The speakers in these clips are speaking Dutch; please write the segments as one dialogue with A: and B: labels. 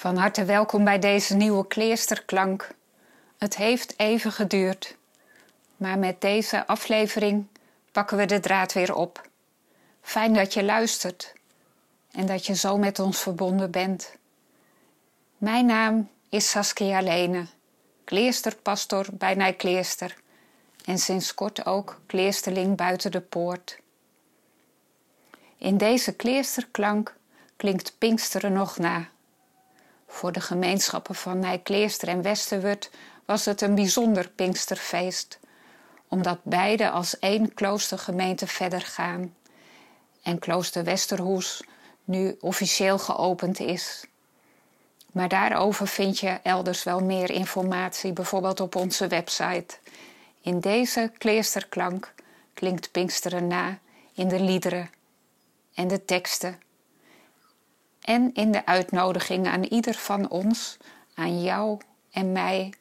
A: Van harte welkom bij deze nieuwe kleesterklank. Het heeft even geduurd, maar met deze aflevering pakken we de draad weer op. Fijn dat je luistert en dat je zo met ons verbonden bent. Mijn naam is Saskia Lene, kleesterpastor bij Nijkleester en sinds kort ook kleesterling buiten de poort. In deze kleesterklank klinkt Pinksteren nog na. Voor de gemeenschappen van Nijkleester en Westerwurt was het een bijzonder Pinksterfeest, omdat beide als één kloostergemeente verder gaan en klooster Westerhoes nu officieel geopend is. Maar daarover vind je elders wel meer informatie, bijvoorbeeld op onze website. In deze kleesterklank klinkt Pinksteren na in de liederen en de teksten en in de uitnodiging aan ieder van ons, aan jou en mij.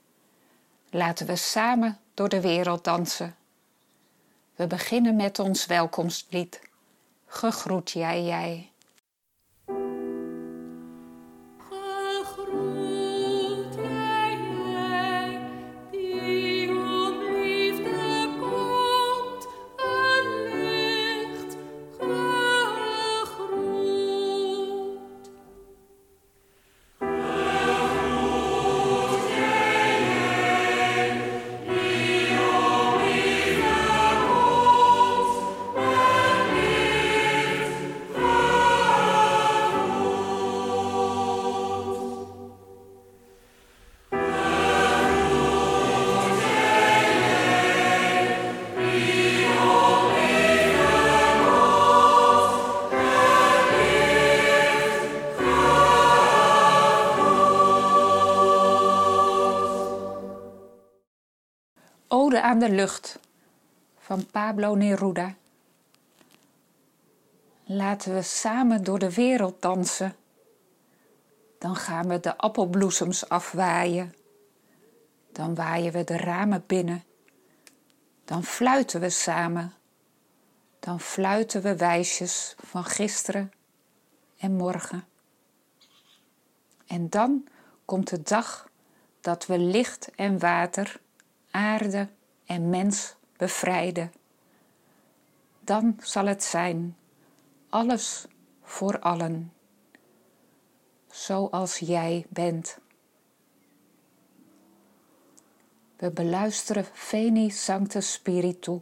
A: Laten we samen door de wereld dansen. We beginnen met ons welkomstlied. Gegroet jij, jij. Aan de lucht van Pablo Neruda. Laten we samen door de wereld dansen. Dan gaan we de appelbloesems afwaaien. Dan waaien we de ramen binnen. Dan fluiten we samen. Dan fluiten we wijsjes van gisteren en morgen. En dan komt de dag dat we licht en water aarde en mens bevrijden. Dan zal het zijn alles voor allen, zoals jij bent. We beluisteren Veni Sancte Spiritu.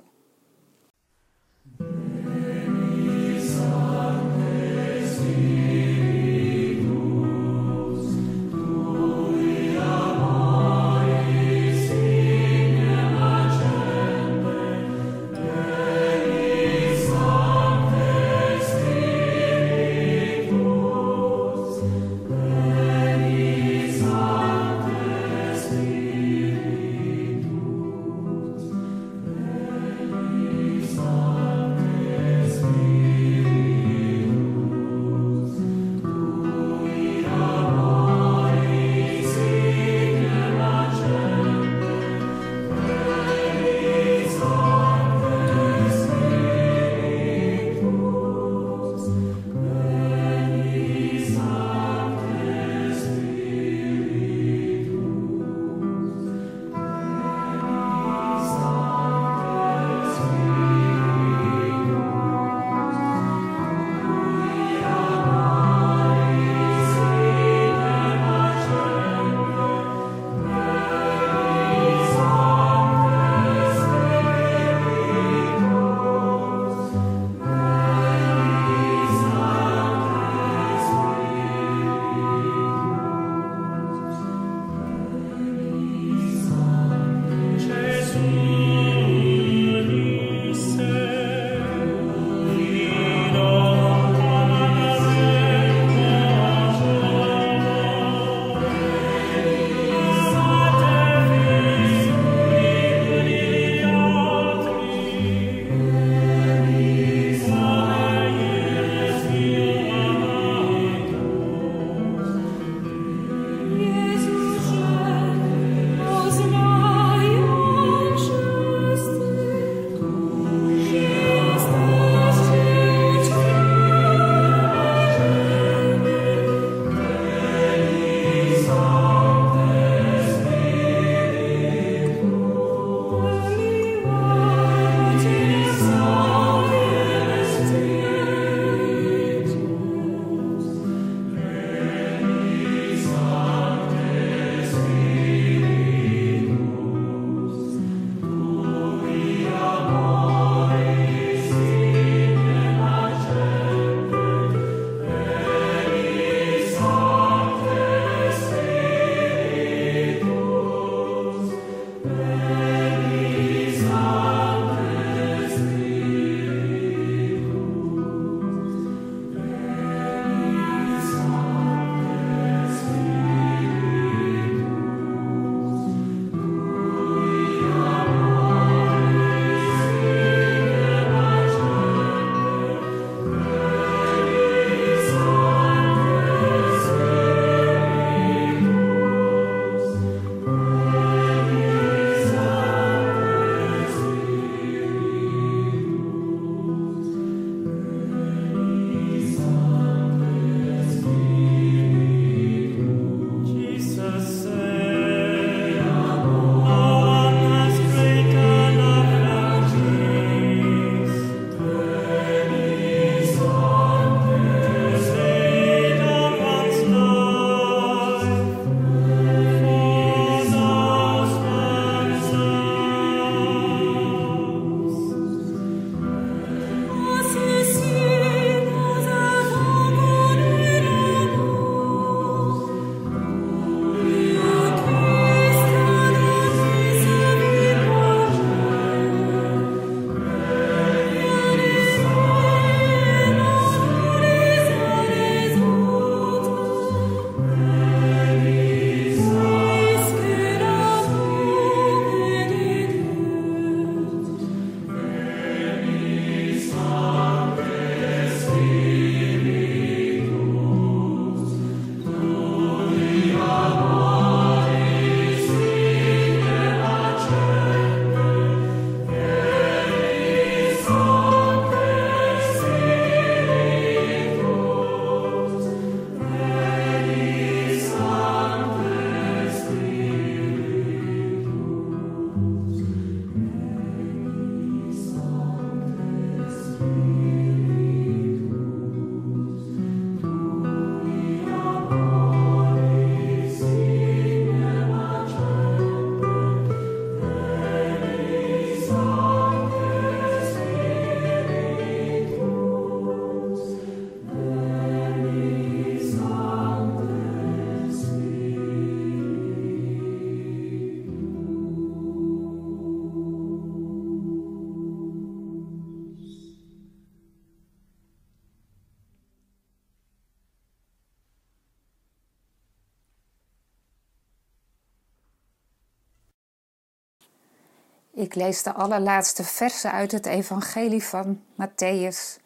A: Ik lees de allerlaatste versen uit het Evangelie van Matthäus.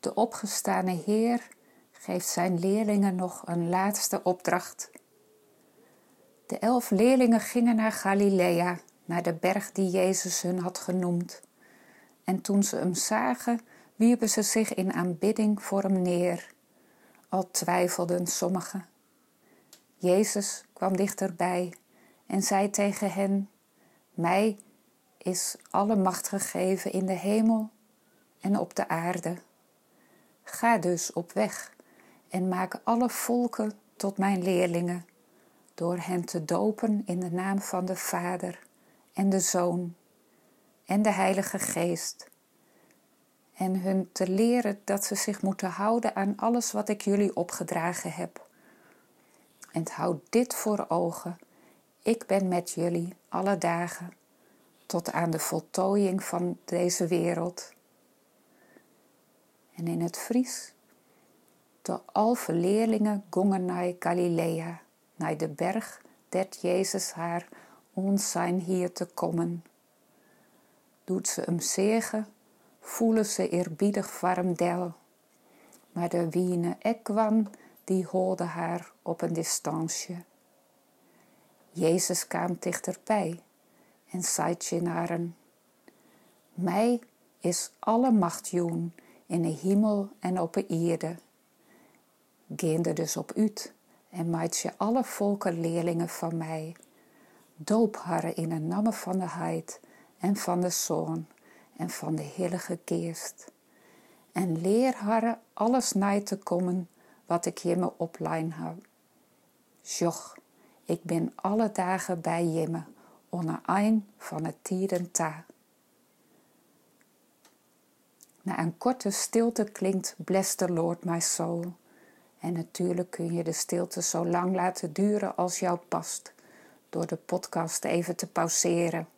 A: De opgestane Heer geeft zijn leerlingen nog een laatste opdracht. De elf leerlingen gingen naar Galilea, naar de berg die Jezus hun had genoemd. En toen ze hem zagen, wierpen ze zich in aanbidding voor hem neer. Al twijfelden sommigen. Jezus kwam dichterbij en zei tegen hen: Mij is alle macht gegeven in de hemel en op de aarde. Ga dus op weg en maak alle volken tot mijn leerlingen, door hen te dopen in de naam van de Vader en de Zoon en de Heilige Geest, en hun te leren dat ze zich moeten houden aan alles wat ik jullie opgedragen heb. En houd dit voor ogen: ik ben met jullie alle dagen tot aan de voltooiing van deze wereld. En in het Fries, de alve leerlingen gongen naar Galilea, naar de berg dat Jezus haar ons zijn hier te komen. Doet ze hem zegen, voelen ze eerbiedig warm del. Maar de wiene kwam, die hoorde haar op een distantie. Jezus kwam dichterbij en naar hen, Mij is alle macht joen in de hemel en op de aarde. Geende dus op uit en maakt je alle volken leerlingen van mij. Doop haar in de naam van de Heid en van de Zoon en van de Heilige Geest. En leer haar alles na te komen wat ik je me oplein heb. Joch, ik ben alle dagen bij je onder een van het tieren ta. Na een korte stilte klinkt Bless the Lord my soul. En natuurlijk kun je de stilte zo lang laten duren als jou past, door de podcast even te pauzeren.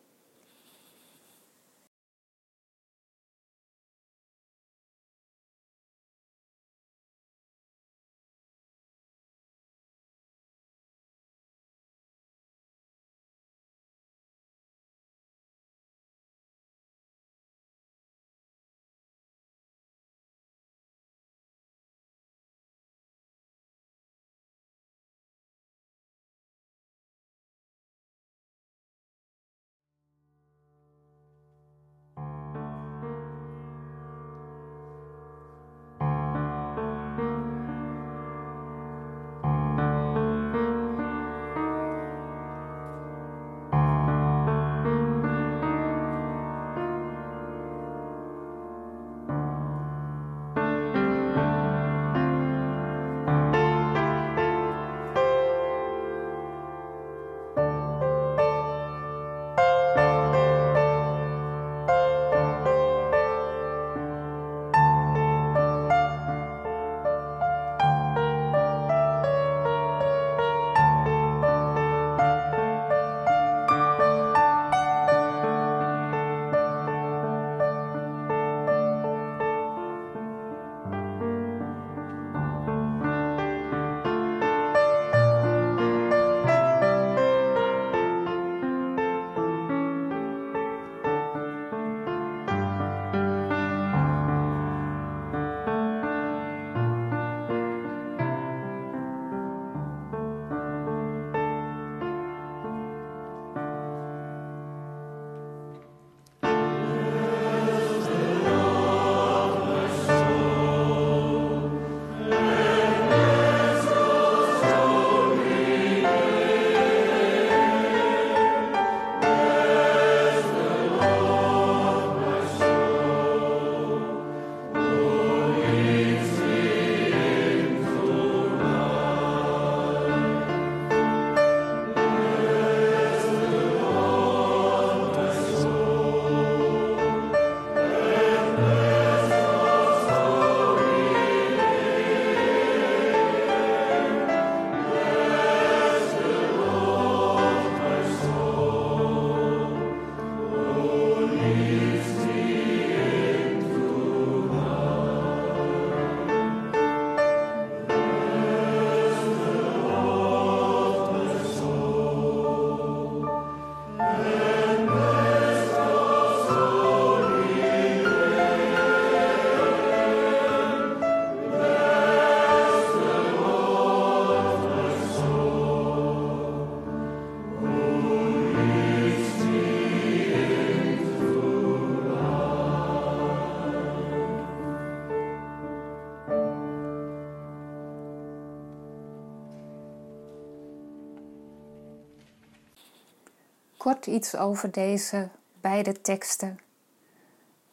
A: Kort iets over deze beide teksten,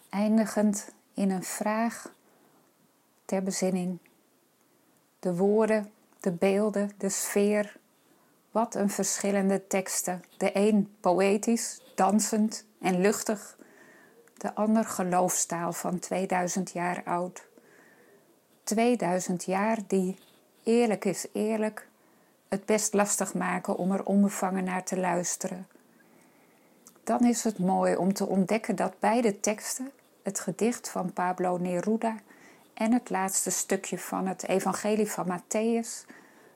A: eindigend in een vraag ter bezinning. De woorden, de beelden, de sfeer, wat een verschillende teksten. De een poëtisch, dansend en luchtig, de ander geloofstaal van 2000 jaar oud. 2000 jaar die, eerlijk is eerlijk, het best lastig maken om er onbevangen naar te luisteren. Dan is het mooi om te ontdekken dat beide teksten, het gedicht van Pablo Neruda en het laatste stukje van het Evangelie van Matthäus,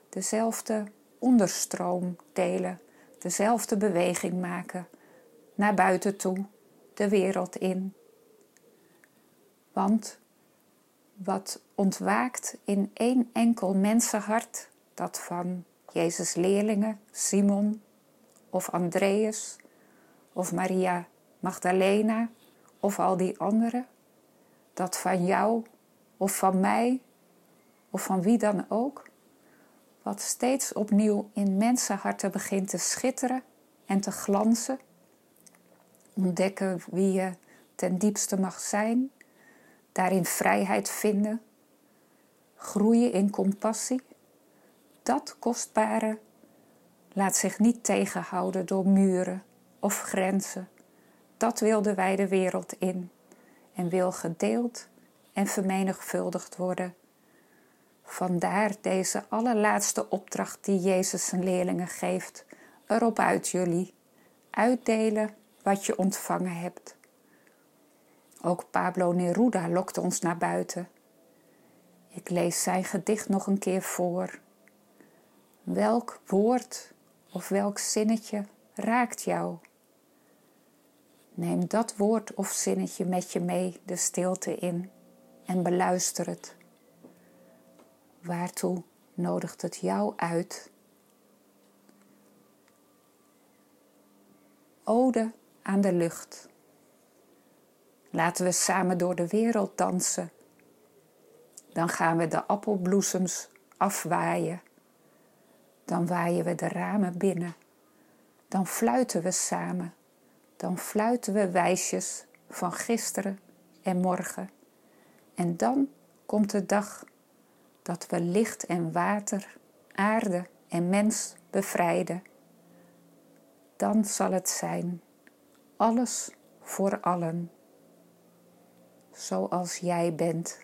A: dezelfde onderstroom delen, dezelfde beweging maken, naar buiten toe, de wereld in. Want wat ontwaakt in één enkel mensenhart, dat van Jezus' leerlingen, Simon of Andreas of Maria Magdalena of al die anderen, dat van jou of van mij of van wie dan ook, wat steeds opnieuw in mensenharten begint te schitteren en te glanzen, ontdekken wie je ten diepste mag zijn, daarin vrijheid vinden, groeien in compassie, dat kostbare laat zich niet tegenhouden door muren of grenzen. Dat wil de wijde wereld in en wil gedeeld en vermenigvuldigd worden. Vandaar deze allerlaatste opdracht die Jezus zijn leerlingen geeft. Erop uit jullie. Uitdelen wat je ontvangen hebt. Ook Pablo Neruda lokte ons naar buiten. Ik lees zijn gedicht nog een keer voor. Welk woord of welk zinnetje raakt jou? Neem dat woord of zinnetje met je mee de stilte in en beluister het. Waartoe nodigt het jou uit? Ode aan de lucht. Laten we samen door de wereld dansen. Dan gaan we de appelbloesems afwaaien. Dan waaien we de ramen binnen. Dan fluiten we samen. Dan fluiten we wijsjes van gisteren en morgen. En dan komt de dag dat we licht en water, aarde en mens bevrijden. Dan zal het zijn, alles voor allen, zoals jij bent.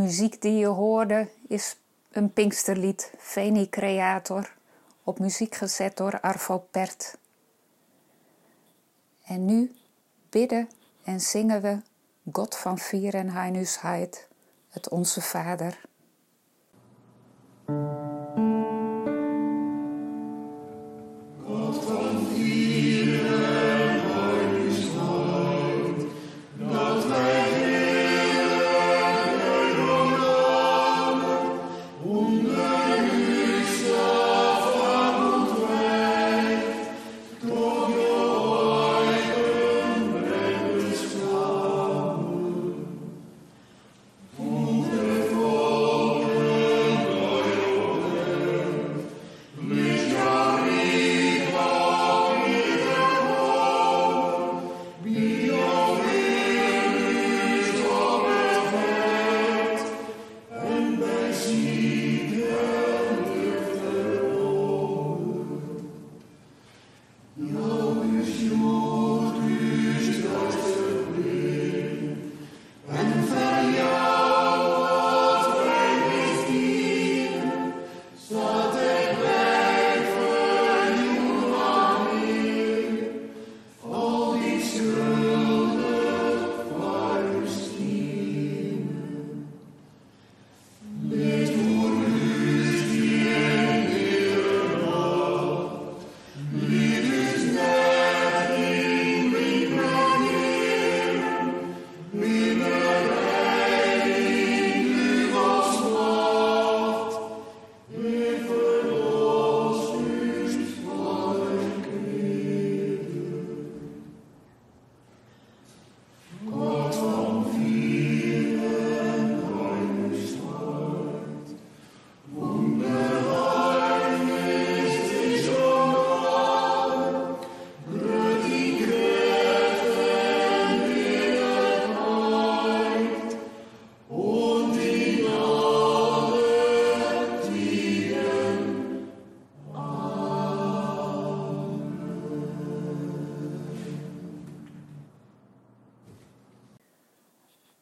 B: Muziek die je hoorde is een Pinksterlied, Veni Creator, op muziek gezet door Arvo Pert. En nu bidden en zingen we God van Vier en Heinusheid, het Onze Vader.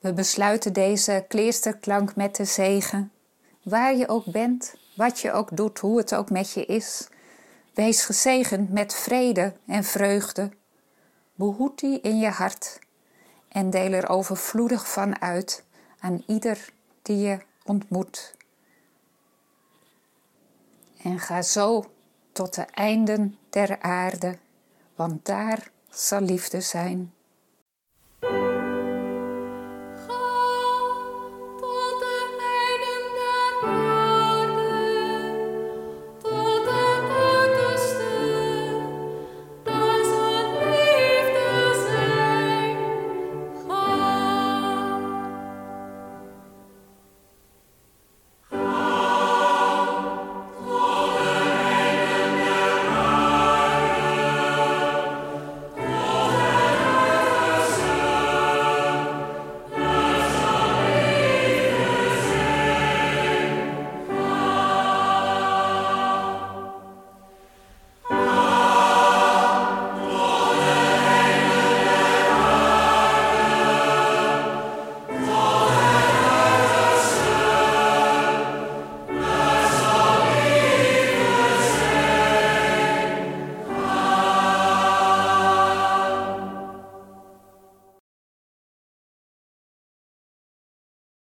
B: We besluiten deze kleersterklank met de zegen. Waar je ook bent, wat je ook doet, hoe het ook met je is. Wees gezegend met vrede en vreugde. Behoed die in je hart en deel er overvloedig van uit aan ieder die je ontmoet. En ga zo tot de einden der aarde, want daar zal liefde zijn.